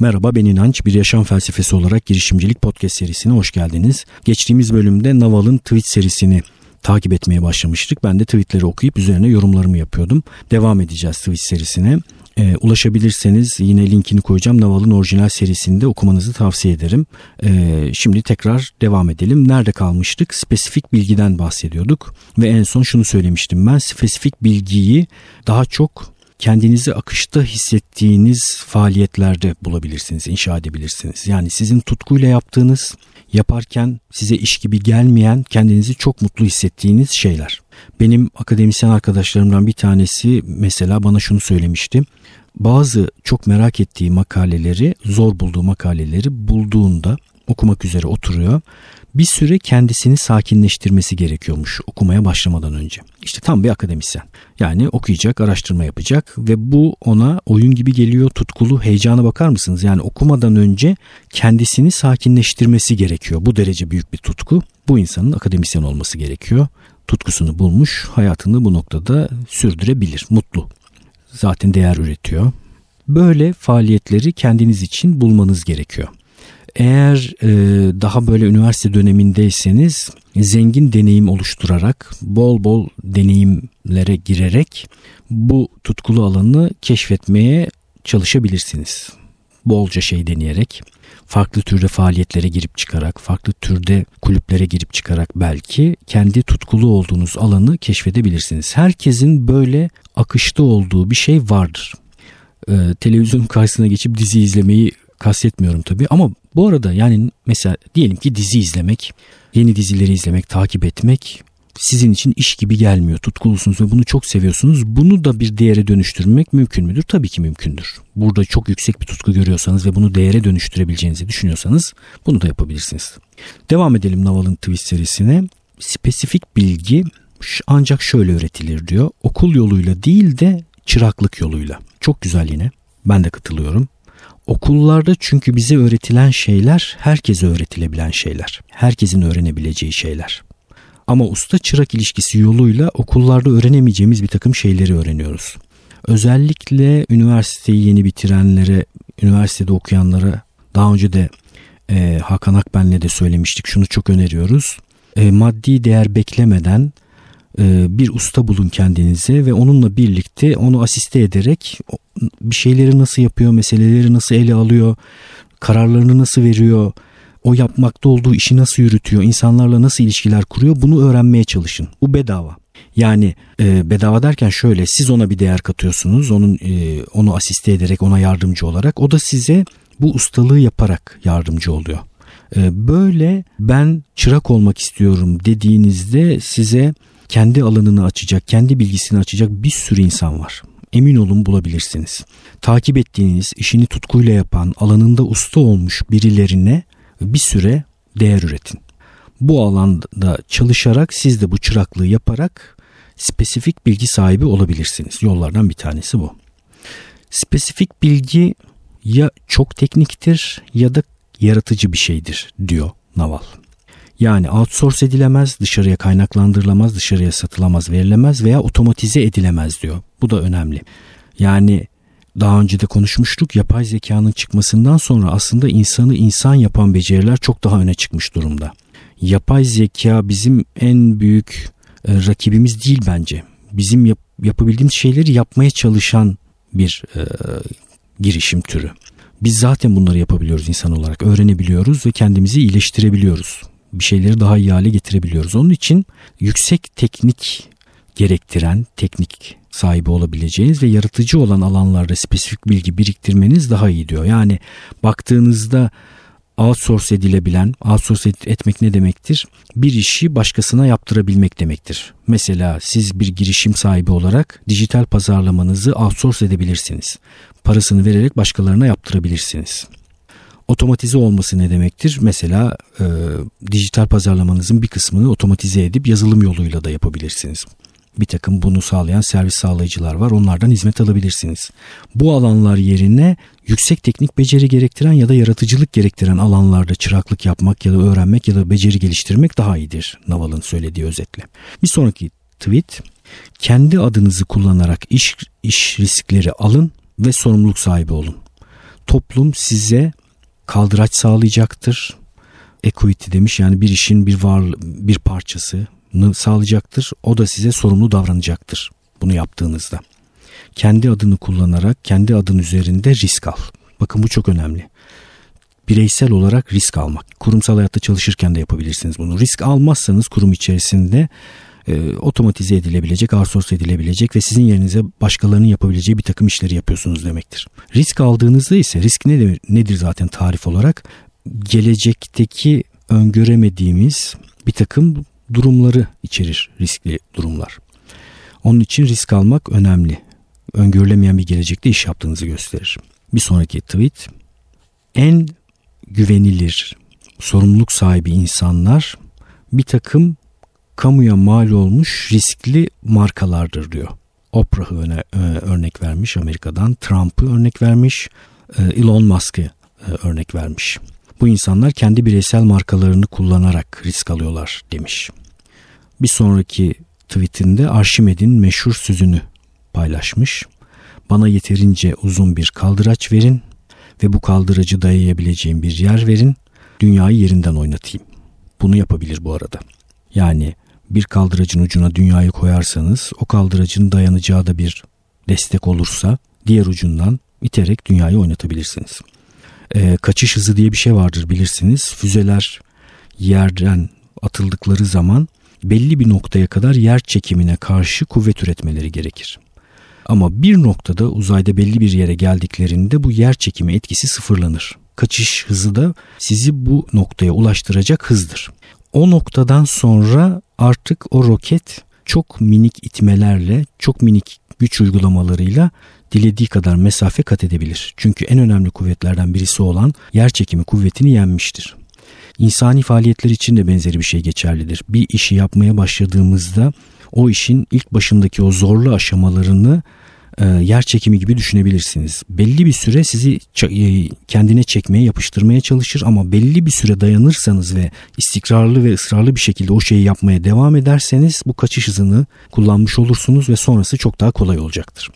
Merhaba ben İnanç. Bir yaşam felsefesi olarak girişimcilik podcast serisine hoş geldiniz. Geçtiğimiz bölümde Naval'ın tweet serisini takip etmeye başlamıştık. Ben de tweetleri okuyup üzerine yorumlarımı yapıyordum. Devam edeceğiz tweet serisine. E, ulaşabilirseniz yine linkini koyacağım. Naval'ın orijinal serisinde okumanızı tavsiye ederim. E, şimdi tekrar devam edelim. Nerede kalmıştık? Spesifik bilgiden bahsediyorduk. Ve en son şunu söylemiştim ben. Spesifik bilgiyi daha çok kendinizi akışta hissettiğiniz faaliyetlerde bulabilirsiniz, inşa edebilirsiniz. Yani sizin tutkuyla yaptığınız, yaparken size iş gibi gelmeyen, kendinizi çok mutlu hissettiğiniz şeyler. Benim akademisyen arkadaşlarımdan bir tanesi mesela bana şunu söylemişti. Bazı çok merak ettiği makaleleri, zor bulduğu makaleleri bulduğunda okumak üzere oturuyor bir süre kendisini sakinleştirmesi gerekiyormuş okumaya başlamadan önce. İşte tam bir akademisyen. Yani okuyacak, araştırma yapacak ve bu ona oyun gibi geliyor. Tutkulu, heyecana bakar mısınız? Yani okumadan önce kendisini sakinleştirmesi gerekiyor. Bu derece büyük bir tutku. Bu insanın akademisyen olması gerekiyor. Tutkusunu bulmuş, hayatını bu noktada sürdürebilir, mutlu. Zaten değer üretiyor. Böyle faaliyetleri kendiniz için bulmanız gerekiyor. Eğer e, daha böyle üniversite dönemindeyseniz zengin deneyim oluşturarak, bol bol deneyimlere girerek bu tutkulu alanı keşfetmeye çalışabilirsiniz. Bolca şey deneyerek, farklı türde faaliyetlere girip çıkarak, farklı türde kulüplere girip çıkarak belki kendi tutkulu olduğunuz alanı keşfedebilirsiniz. Herkesin böyle akışta olduğu bir şey vardır. Ee, televizyon karşısına geçip dizi izlemeyi kastetmiyorum tabii ama bu arada yani mesela diyelim ki dizi izlemek, yeni dizileri izlemek, takip etmek sizin için iş gibi gelmiyor. Tutkulusunuz ve bunu çok seviyorsunuz. Bunu da bir değere dönüştürmek mümkün müdür? Tabii ki mümkündür. Burada çok yüksek bir tutku görüyorsanız ve bunu değere dönüştürebileceğinizi düşünüyorsanız bunu da yapabilirsiniz. Devam edelim Naval'ın twist serisine. Spesifik bilgi ancak şöyle öğretilir diyor. Okul yoluyla değil de çıraklık yoluyla. Çok güzel yine. Ben de katılıyorum. Okullarda çünkü bize öğretilen şeyler herkese öğretilebilen şeyler. Herkesin öğrenebileceği şeyler. Ama usta çırak ilişkisi yoluyla okullarda öğrenemeyeceğimiz bir takım şeyleri öğreniyoruz. Özellikle üniversiteyi yeni bitirenlere, üniversitede okuyanlara daha önce de e, Hakan Akben'le de söylemiştik. Şunu çok öneriyoruz. E, maddi değer beklemeden bir usta bulun kendinize ve onunla birlikte onu asiste ederek bir şeyleri nasıl yapıyor, meseleleri nasıl ele alıyor, kararlarını nasıl veriyor, o yapmakta olduğu işi nasıl yürütüyor, insanlarla nasıl ilişkiler kuruyor bunu öğrenmeye çalışın. Bu bedava. Yani e, bedava derken şöyle siz ona bir değer katıyorsunuz. Onun e, onu asiste ederek ona yardımcı olarak o da size bu ustalığı yaparak yardımcı oluyor. E, böyle ben çırak olmak istiyorum dediğinizde size kendi alanını açacak, kendi bilgisini açacak bir sürü insan var. Emin olun bulabilirsiniz. Takip ettiğiniz, işini tutkuyla yapan, alanında usta olmuş birilerine bir süre değer üretin. Bu alanda çalışarak siz de bu çıraklığı yaparak spesifik bilgi sahibi olabilirsiniz. Yollardan bir tanesi bu. Spesifik bilgi ya çok tekniktir ya da yaratıcı bir şeydir diyor Naval. Yani outsource edilemez, dışarıya kaynaklandırılamaz, dışarıya satılamaz, verilemez veya otomatize edilemez diyor. Bu da önemli. Yani daha önce de konuşmuştuk yapay zekanın çıkmasından sonra aslında insanı insan yapan beceriler çok daha öne çıkmış durumda. Yapay zeka bizim en büyük e, rakibimiz değil bence. Bizim yap, yapabildiğimiz şeyleri yapmaya çalışan bir e, girişim türü. Biz zaten bunları yapabiliyoruz insan olarak. Öğrenebiliyoruz ve kendimizi iyileştirebiliyoruz bir şeyleri daha iyi hale getirebiliyoruz. Onun için yüksek teknik gerektiren teknik sahibi olabileceğiniz ve yaratıcı olan alanlarda spesifik bilgi biriktirmeniz daha iyi diyor. Yani baktığınızda outsource edilebilen, outsource etmek ne demektir? Bir işi başkasına yaptırabilmek demektir. Mesela siz bir girişim sahibi olarak dijital pazarlamanızı outsource edebilirsiniz. Parasını vererek başkalarına yaptırabilirsiniz. Otomatize olması ne demektir? Mesela e, dijital pazarlamanızın bir kısmını otomatize edip yazılım yoluyla da yapabilirsiniz. Bir takım bunu sağlayan servis sağlayıcılar var. Onlardan hizmet alabilirsiniz. Bu alanlar yerine yüksek teknik beceri gerektiren ya da yaratıcılık gerektiren alanlarda çıraklık yapmak ya da öğrenmek ya da beceri geliştirmek daha iyidir. Naval'ın söylediği özetle. Bir sonraki tweet kendi adınızı kullanarak iş, iş riskleri alın ve sorumluluk sahibi olun toplum size kaldıraç sağlayacaktır. Equity demiş yani bir işin bir var bir parçasını sağlayacaktır. O da size sorumlu davranacaktır bunu yaptığınızda. Kendi adını kullanarak kendi adın üzerinde risk al. Bakın bu çok önemli. Bireysel olarak risk almak. Kurumsal hayatta çalışırken de yapabilirsiniz bunu. Risk almazsanız kurum içerisinde e, otomatize edilebilecek, outsource edilebilecek ve sizin yerinize başkalarının yapabileceği bir takım işleri yapıyorsunuz demektir. Risk aldığınızda ise risk nedir, nedir zaten tarif olarak? Gelecekteki öngöremediğimiz bir takım durumları içerir riskli durumlar. Onun için risk almak önemli. Öngörülemeyen bir gelecekte iş yaptığınızı gösterir. Bir sonraki tweet. En güvenilir, sorumluluk sahibi insanlar bir takım kamuya mal olmuş riskli markalardır diyor. Oprah'ı öne, e, örnek vermiş Amerika'dan, Trump'ı örnek vermiş, e, Elon Musk'ı e, örnek vermiş. Bu insanlar kendi bireysel markalarını kullanarak risk alıyorlar demiş. Bir sonraki tweetinde Arşimed'in meşhur sözünü paylaşmış. Bana yeterince uzun bir kaldıraç verin ve bu kaldıracı dayayabileceğim bir yer verin. Dünyayı yerinden oynatayım. Bunu yapabilir bu arada. Yani bir kaldıracın ucuna dünyayı koyarsanız o kaldıracın dayanacağı da bir destek olursa diğer ucundan iterek dünyayı oynatabilirsiniz. E, kaçış hızı diye bir şey vardır bilirsiniz. Füzeler yerden atıldıkları zaman belli bir noktaya kadar yer çekimine karşı kuvvet üretmeleri gerekir. Ama bir noktada uzayda belli bir yere geldiklerinde bu yer çekimi etkisi sıfırlanır. Kaçış hızı da sizi bu noktaya ulaştıracak hızdır. O noktadan sonra artık o roket çok minik itmelerle, çok minik güç uygulamalarıyla dilediği kadar mesafe kat edebilir. Çünkü en önemli kuvvetlerden birisi olan yer çekimi kuvvetini yenmiştir. İnsani faaliyetler için de benzeri bir şey geçerlidir. Bir işi yapmaya başladığımızda o işin ilk başındaki o zorlu aşamalarını yer çekimi gibi düşünebilirsiniz. Belli bir süre sizi e, kendine çekmeye, yapıştırmaya çalışır ama belli bir süre dayanırsanız ve istikrarlı ve ısrarlı bir şekilde o şeyi yapmaya devam ederseniz bu kaçış hızını kullanmış olursunuz ve sonrası çok daha kolay olacaktır.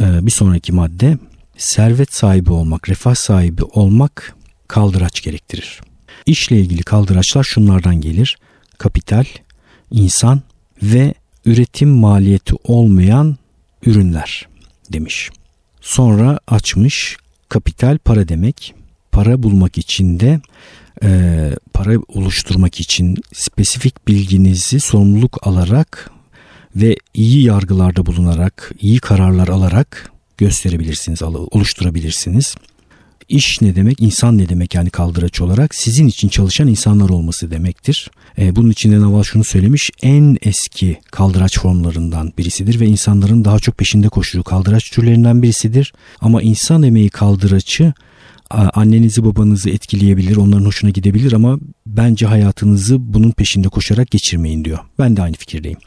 E, bir sonraki madde servet sahibi olmak, refah sahibi olmak kaldıraç gerektirir. İşle ilgili kaldıraçlar şunlardan gelir. Kapital, insan ve üretim maliyeti olmayan ürünler demiş. Sonra açmış kapital para demek. Para bulmak için de e, para oluşturmak için spesifik bilginizi sorumluluk alarak ve iyi yargılarda bulunarak, iyi kararlar alarak gösterebilirsiniz, oluşturabilirsiniz. İş ne demek? İnsan ne demek yani kaldıraç olarak? Sizin için çalışan insanlar olması demektir. E, bunun için de Naval şunu söylemiş. En eski kaldıraç formlarından birisidir ve insanların daha çok peşinde koştuğu kaldıraç türlerinden birisidir. Ama insan emeği kaldıraçı annenizi babanızı etkileyebilir, onların hoşuna gidebilir ama bence hayatınızı bunun peşinde koşarak geçirmeyin diyor. Ben de aynı fikirdeyim.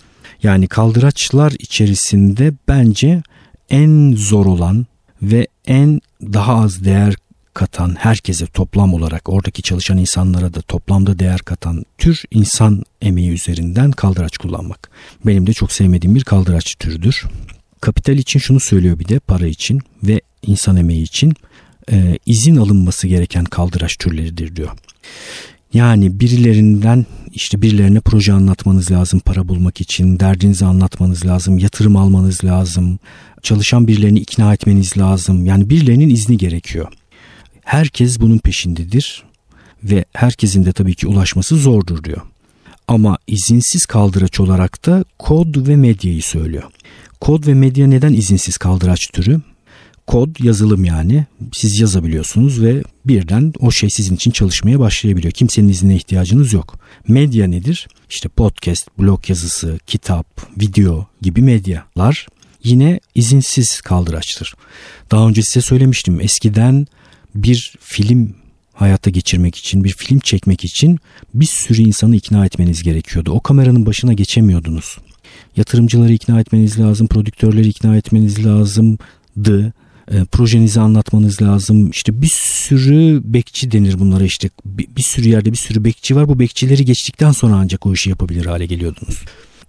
Yani kaldıraçlar içerisinde bence en zor olan ve en daha az değer katan herkese toplam olarak oradaki çalışan insanlara da toplamda değer katan tür insan emeği üzerinden kaldıraç kullanmak. Benim de çok sevmediğim bir kaldıraç türüdür. Kapital için şunu söylüyor bir de para için ve insan emeği için e, izin alınması gereken kaldıraç türleridir diyor. Yani birilerinden işte birilerine proje anlatmanız lazım para bulmak için, derdinizi anlatmanız lazım, yatırım almanız lazım, çalışan birilerini ikna etmeniz lazım. Yani birilerinin izni gerekiyor. Herkes bunun peşindedir ve herkesin de tabii ki ulaşması zordur diyor. Ama izinsiz kaldıraç olarak da kod ve medyayı söylüyor. Kod ve medya neden izinsiz kaldıraç türü? Kod yazılım yani. Siz yazabiliyorsunuz ve birden o şey sizin için çalışmaya başlayabiliyor. Kimsenin iznine ihtiyacınız yok. Medya nedir? İşte podcast, blog yazısı, kitap, video gibi medyalar yine izinsiz kaldıraçtır. Daha önce size söylemiştim. Eskiden bir film hayata geçirmek için, bir film çekmek için bir sürü insanı ikna etmeniz gerekiyordu. O kameranın başına geçemiyordunuz. Yatırımcıları ikna etmeniz lazım, prodüktörleri ikna etmeniz lazımdı. E, projenizi anlatmanız lazım. İşte bir sürü bekçi denir bunlara işte. Bir, bir sürü yerde bir sürü bekçi var. Bu bekçileri geçtikten sonra ancak o işi yapabilir hale geliyordunuz.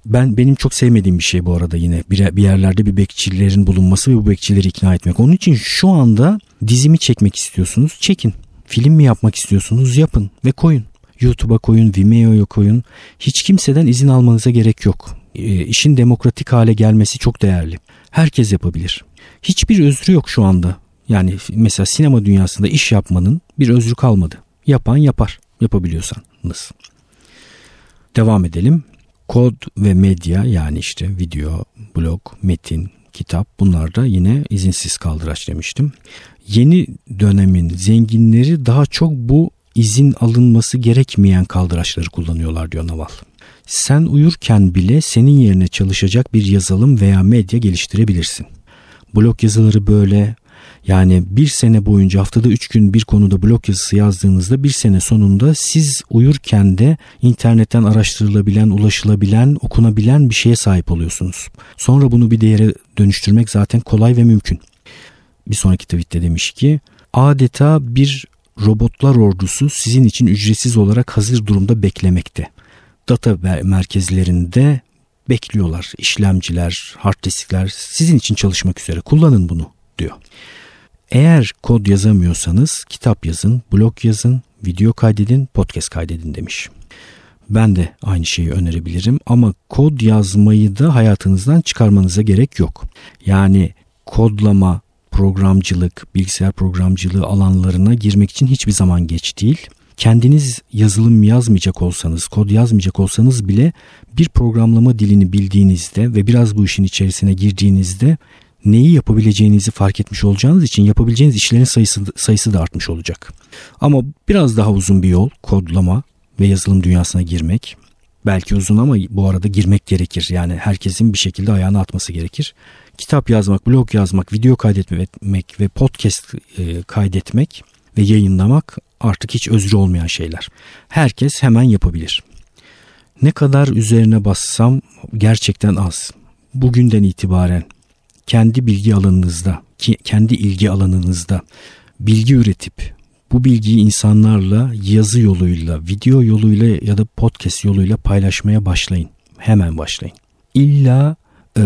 Ben benim çok sevmediğim bir şey bu arada yine bir, bir yerlerde bir bekçilerin bulunması ve bu bekçileri ikna etmek. Onun için şu anda dizimi çekmek istiyorsunuz çekin. Film mi yapmak istiyorsunuz yapın ve koyun. YouTube'a koyun, Vimeo'ya koyun. Hiç kimseden izin almanıza gerek yok. E, işin demokratik hale gelmesi çok değerli. Herkes yapabilir. Hiçbir özrü yok şu anda. Yani mesela sinema dünyasında iş yapmanın bir özrü kalmadı. Yapan yapar. Yapabiliyorsanız. Devam edelim. Kod ve medya yani işte video, blog, metin, kitap bunlar da yine izinsiz kaldıraç demiştim. Yeni dönemin zenginleri daha çok bu izin alınması gerekmeyen kaldıraçları kullanıyorlar diyor Naval. Sen uyurken bile senin yerine çalışacak bir yazılım veya medya geliştirebilirsin. Blog yazıları böyle, yani bir sene boyunca haftada üç gün bir konuda blog yazısı yazdığınızda bir sene sonunda siz uyurken de internetten araştırılabilen, ulaşılabilen, okunabilen bir şeye sahip oluyorsunuz. Sonra bunu bir değere dönüştürmek zaten kolay ve mümkün. Bir sonraki tweette demiş ki adeta bir robotlar ordusu sizin için ücretsiz olarak hazır durumda beklemekte. Data merkezlerinde bekliyorlar. İşlemciler, hard diskler sizin için çalışmak üzere. Kullanın bunu diyor. Eğer kod yazamıyorsanız kitap yazın, blog yazın, video kaydedin, podcast kaydedin demiş. Ben de aynı şeyi önerebilirim ama kod yazmayı da hayatınızdan çıkarmanıza gerek yok. Yani kodlama, programcılık, bilgisayar programcılığı alanlarına girmek için hiçbir zaman geç değil. Kendiniz yazılım yazmayacak olsanız, kod yazmayacak olsanız bile bir programlama dilini bildiğinizde ve biraz bu işin içerisine girdiğinizde neyi yapabileceğinizi fark etmiş olacağınız için yapabileceğiniz işlerin sayısı, sayısı da artmış olacak. Ama biraz daha uzun bir yol kodlama ve yazılım dünyasına girmek. Belki uzun ama bu arada girmek gerekir. Yani herkesin bir şekilde ayağını atması gerekir. Kitap yazmak, blog yazmak, video kaydetmek ve podcast e, kaydetmek ve yayınlamak artık hiç özrü olmayan şeyler. Herkes hemen yapabilir. Ne kadar üzerine bassam gerçekten az. Bugünden itibaren kendi bilgi alanınızda, kendi ilgi alanınızda bilgi üretip bu bilgiyi insanlarla yazı yoluyla, video yoluyla ya da podcast yoluyla paylaşmaya başlayın. Hemen başlayın. İlla e,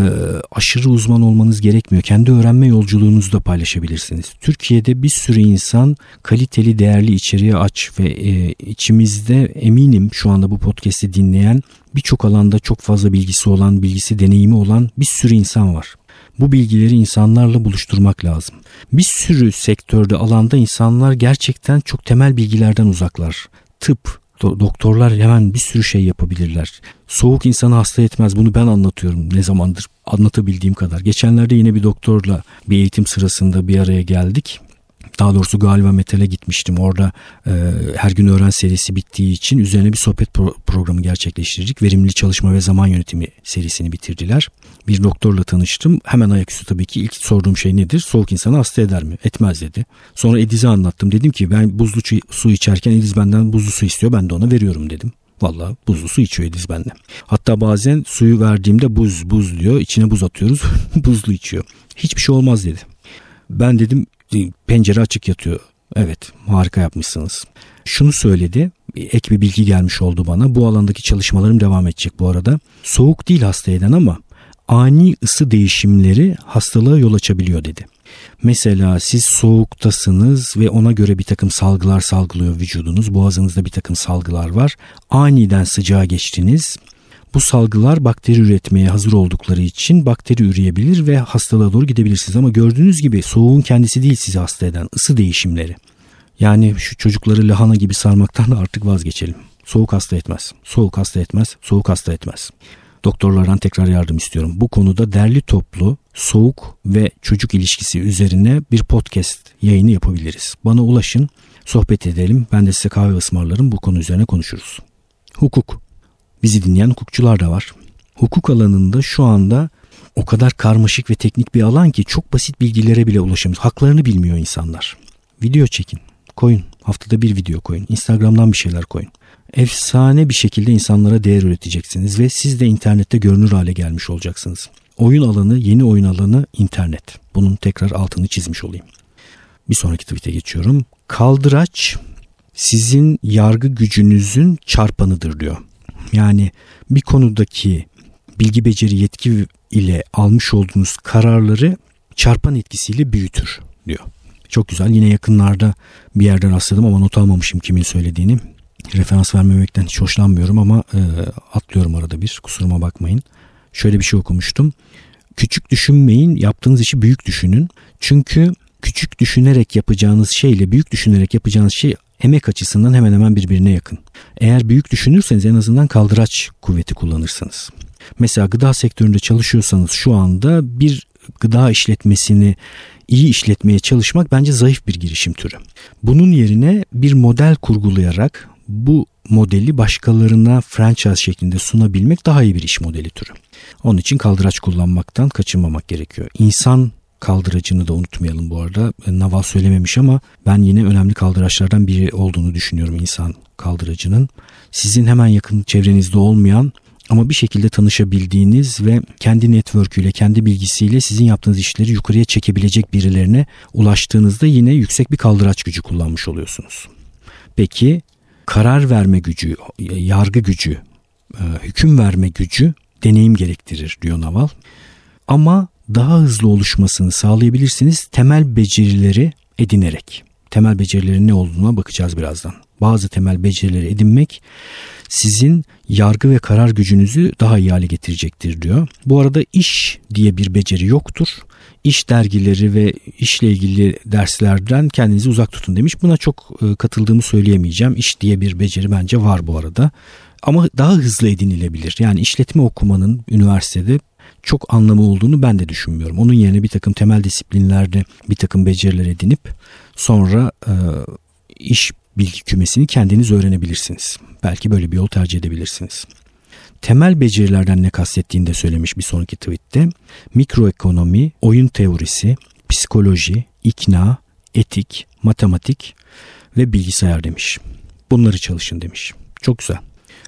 aşırı uzman olmanız gerekmiyor. Kendi öğrenme yolculuğunuzu da paylaşabilirsiniz. Türkiye'de bir sürü insan kaliteli, değerli içeriğe aç ve e, içimizde eminim şu anda bu podcast'i dinleyen birçok alanda çok fazla bilgisi olan, bilgisi deneyimi olan bir sürü insan var. Bu bilgileri insanlarla buluşturmak lazım. Bir sürü sektörde alanda insanlar gerçekten çok temel bilgilerden uzaklar. Tıp, doktorlar hemen bir sürü şey yapabilirler. Soğuk insanı hasta etmez bunu ben anlatıyorum ne zamandır anlatabildiğim kadar. Geçenlerde yine bir doktorla bir eğitim sırasında bir araya geldik. Daha doğrusu galiba Metal'e gitmiştim. Orada e, her gün öğren serisi bittiği için üzerine bir sohbet pro- programı gerçekleştirdik. Verimli çalışma ve zaman yönetimi serisini bitirdiler. Bir doktorla tanıştım. Hemen ayaküstü tabii ki ilk sorduğum şey nedir? Soğuk insanı hasta eder mi? Etmez dedi. Sonra Ediz'e anlattım. Dedim ki ben buzlu su içerken Ediz benden buzlu su istiyor. Ben de ona veriyorum dedim. Valla buzlu su içiyor Ediz bende. Hatta bazen suyu verdiğimde buz buz diyor. İçine buz atıyoruz. buzlu içiyor. Hiçbir şey olmaz dedi. Ben dedim pencere açık yatıyor. Evet harika yapmışsınız. Şunu söyledi ek bir bilgi gelmiş oldu bana. Bu alandaki çalışmalarım devam edecek bu arada. Soğuk değil hasta eden ama ani ısı değişimleri hastalığa yol açabiliyor dedi. Mesela siz soğuktasınız ve ona göre bir takım salgılar salgılıyor vücudunuz. Boğazınızda bir takım salgılar var. Aniden sıcağa geçtiniz. Bu salgılar bakteri üretmeye hazır oldukları için bakteri üreyebilir ve hastalığa doğru gidebilirsiniz. Ama gördüğünüz gibi soğuğun kendisi değil sizi hasta eden ısı değişimleri. Yani şu çocukları lahana gibi sarmaktan da artık vazgeçelim. Soğuk hasta etmez. Soğuk hasta etmez. Soğuk hasta etmez. Doktorlardan tekrar yardım istiyorum. Bu konuda derli toplu soğuk ve çocuk ilişkisi üzerine bir podcast yayını yapabiliriz. Bana ulaşın, sohbet edelim. Ben de size kahve ısmarlarım. Bu konu üzerine konuşuruz. Hukuk. Bizi dinleyen hukukçular da var. Hukuk alanında şu anda o kadar karmaşık ve teknik bir alan ki çok basit bilgilere bile ulaşamıyoruz. Haklarını bilmiyor insanlar. Video çekin, koyun. Haftada bir video koyun. Instagram'dan bir şeyler koyun. Efsane bir şekilde insanlara değer üreteceksiniz ve siz de internette görünür hale gelmiş olacaksınız. Oyun alanı, yeni oyun alanı internet. Bunun tekrar altını çizmiş olayım. Bir sonraki tweet'e geçiyorum. Kaldıraç sizin yargı gücünüzün çarpanıdır diyor. Yani bir konudaki bilgi beceri yetki ile almış olduğunuz kararları çarpan etkisiyle büyütür diyor. Çok güzel. Yine yakınlarda bir yerden rastladım ama not almamışım kimin söylediğini. Referans vermemekten hiç hoşlanmıyorum ama e, atlıyorum arada bir. Kusuruma bakmayın. Şöyle bir şey okumuştum. Küçük düşünmeyin, yaptığınız işi büyük düşünün. Çünkü küçük düşünerek yapacağınız şeyle büyük düşünerek yapacağınız şey emek açısından hemen hemen birbirine yakın. Eğer büyük düşünürseniz en azından kaldıraç kuvveti kullanırsınız. Mesela gıda sektöründe çalışıyorsanız şu anda bir gıda işletmesini iyi işletmeye çalışmak bence zayıf bir girişim türü. Bunun yerine bir model kurgulayarak bu modeli başkalarına franchise şeklinde sunabilmek daha iyi bir iş modeli türü. Onun için kaldıraç kullanmaktan kaçınmamak gerekiyor. İnsan kaldıracını da unutmayalım bu arada. Naval söylememiş ama ben yine önemli kaldıraçlardan biri olduğunu düşünüyorum insan kaldıracının. Sizin hemen yakın çevrenizde olmayan ama bir şekilde tanışabildiğiniz ve kendi network'üyle, kendi bilgisiyle sizin yaptığınız işleri yukarıya çekebilecek birilerine ulaştığınızda yine yüksek bir kaldıraç gücü kullanmış oluyorsunuz. Peki karar verme gücü, yargı gücü, e, hüküm verme gücü deneyim gerektirir diyor Naval. Ama daha hızlı oluşmasını sağlayabilirsiniz temel becerileri edinerek. Temel becerilerin ne olduğuna bakacağız birazdan. Bazı temel becerileri edinmek sizin yargı ve karar gücünüzü daha iyi hale getirecektir diyor. Bu arada iş diye bir beceri yoktur. İş dergileri ve işle ilgili derslerden kendinizi uzak tutun demiş. Buna çok e, katıldığımı söyleyemeyeceğim. İş diye bir beceri bence var bu arada. Ama daha hızlı edinilebilir. Yani işletme okumanın üniversitede çok anlamı olduğunu ben de düşünmüyorum. Onun yerine bir takım temel disiplinlerde bir takım beceriler edinip sonra e, iş bilgi kümesini kendiniz öğrenebilirsiniz. Belki böyle bir yol tercih edebilirsiniz. Temel becerilerden ne kastettiğini de söylemiş bir sonraki tweette. Mikroekonomi, oyun teorisi, psikoloji, ikna, etik, matematik ve bilgisayar demiş. Bunları çalışın demiş. Çok güzel.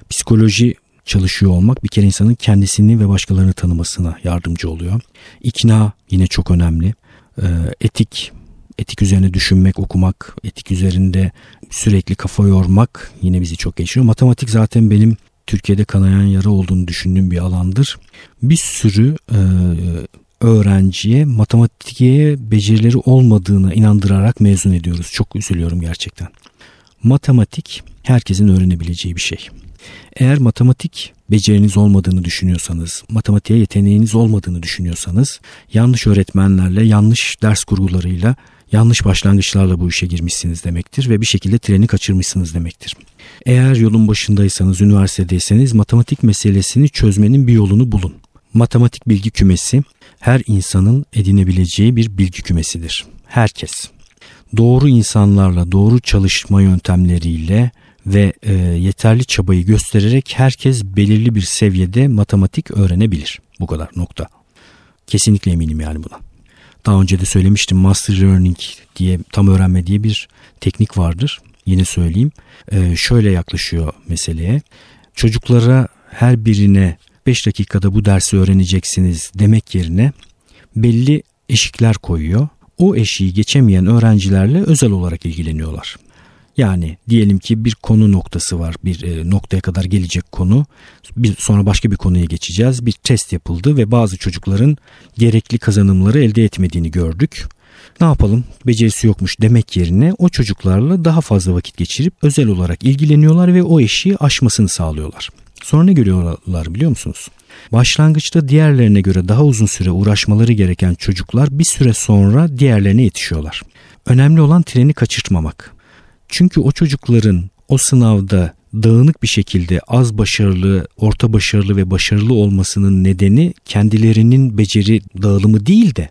Psikoloji çalışıyor olmak bir kere insanın kendisini ve başkalarını tanımasına yardımcı oluyor. İkna yine çok önemli. Ee, etik, etik üzerine düşünmek, okumak, etik üzerinde sürekli kafa yormak yine bizi çok geçiyor. Matematik zaten benim Türkiye'de kanayan yara olduğunu düşündüğüm bir alandır. Bir sürü e, öğrenciye matematiğe becerileri olmadığını inandırarak mezun ediyoruz. Çok üzülüyorum gerçekten. Matematik herkesin öğrenebileceği bir şey. Eğer matematik beceriniz olmadığını düşünüyorsanız, matematiğe yeteneğiniz olmadığını düşünüyorsanız, yanlış öğretmenlerle, yanlış ders kurgularıyla, yanlış başlangıçlarla bu işe girmişsiniz demektir ve bir şekilde treni kaçırmışsınız demektir. Eğer yolun başındaysanız, üniversitedeyseniz matematik meselesini çözmenin bir yolunu bulun. Matematik bilgi kümesi her insanın edinebileceği bir bilgi kümesidir. Herkes. Doğru insanlarla, doğru çalışma yöntemleriyle ve e, yeterli çabayı göstererek herkes belirli bir seviyede matematik öğrenebilir. Bu kadar nokta. Kesinlikle eminim yani buna. Daha önce de söylemiştim Master Learning diye tam öğrenme diye bir teknik vardır. Yine söyleyeyim. Ee, şöyle yaklaşıyor meseleye. Çocuklara her birine 5 dakikada bu dersi öğreneceksiniz demek yerine belli eşikler koyuyor. O eşiği geçemeyen öğrencilerle özel olarak ilgileniyorlar. Yani diyelim ki bir konu noktası var. Bir e, noktaya kadar gelecek konu. Bir sonra başka bir konuya geçeceğiz. Bir test yapıldı ve bazı çocukların gerekli kazanımları elde etmediğini gördük. Ne yapalım? Becerisi yokmuş demek yerine o çocuklarla daha fazla vakit geçirip özel olarak ilgileniyorlar ve o eşiği aşmasını sağlıyorlar. Sonra ne görüyorlar biliyor musunuz? Başlangıçta diğerlerine göre daha uzun süre uğraşmaları gereken çocuklar bir süre sonra diğerlerine yetişiyorlar. Önemli olan treni kaçırtmamak. Çünkü o çocukların o sınavda dağınık bir şekilde az başarılı, orta başarılı ve başarılı olmasının nedeni kendilerinin beceri dağılımı değil de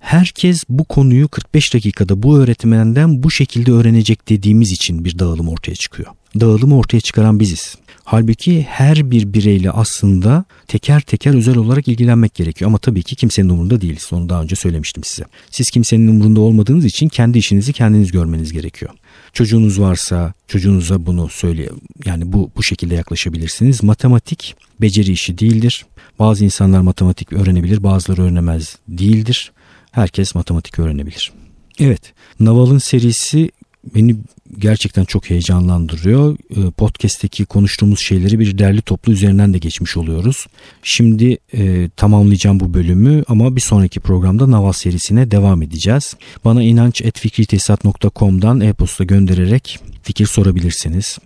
herkes bu konuyu 45 dakikada bu öğretmenden bu şekilde öğrenecek dediğimiz için bir dağılım ortaya çıkıyor. Dağılımı ortaya çıkaran biziz. Halbuki her bir bireyle aslında teker teker özel olarak ilgilenmek gerekiyor. Ama tabii ki kimsenin umurunda değiliz. Onu daha önce söylemiştim size. Siz kimsenin umurunda olmadığınız için kendi işinizi kendiniz görmeniz gerekiyor. Çocuğunuz varsa çocuğunuza bunu söyle yani bu bu şekilde yaklaşabilirsiniz. Matematik beceri işi değildir. Bazı insanlar matematik öğrenebilir, bazıları öğrenemez değildir. Herkes matematik öğrenebilir. Evet, Naval'ın serisi beni gerçekten çok heyecanlandırıyor. Ee, podcast'teki konuştuğumuz şeyleri bir derli toplu üzerinden de geçmiş oluyoruz. Şimdi e, tamamlayacağım bu bölümü ama bir sonraki programda Naval serisine devam edeceğiz. Bana inanç.fikritesat.com'dan e-posta göndererek fikir sorabilirsiniz.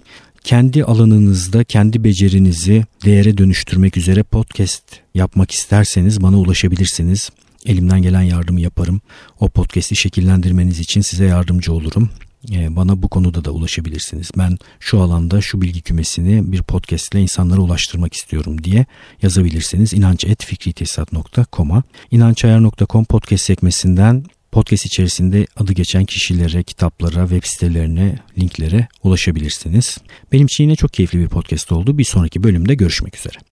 Kendi alanınızda kendi becerinizi değere dönüştürmek üzere podcast yapmak isterseniz bana ulaşabilirsiniz. Elimden gelen yardımı yaparım. O podcast'i şekillendirmeniz için size yardımcı olurum. Ee, bana bu konuda da ulaşabilirsiniz. Ben şu alanda şu bilgi kümesini bir podcast ile insanlara ulaştırmak istiyorum diye yazabilirsiniz. inanç.fikritesat.com'a inançayar.com podcast sekmesinden podcast içerisinde adı geçen kişilere, kitaplara, web sitelerine, linklere ulaşabilirsiniz. Benim için yine çok keyifli bir podcast oldu. Bir sonraki bölümde görüşmek üzere.